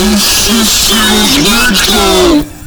This is South Magical!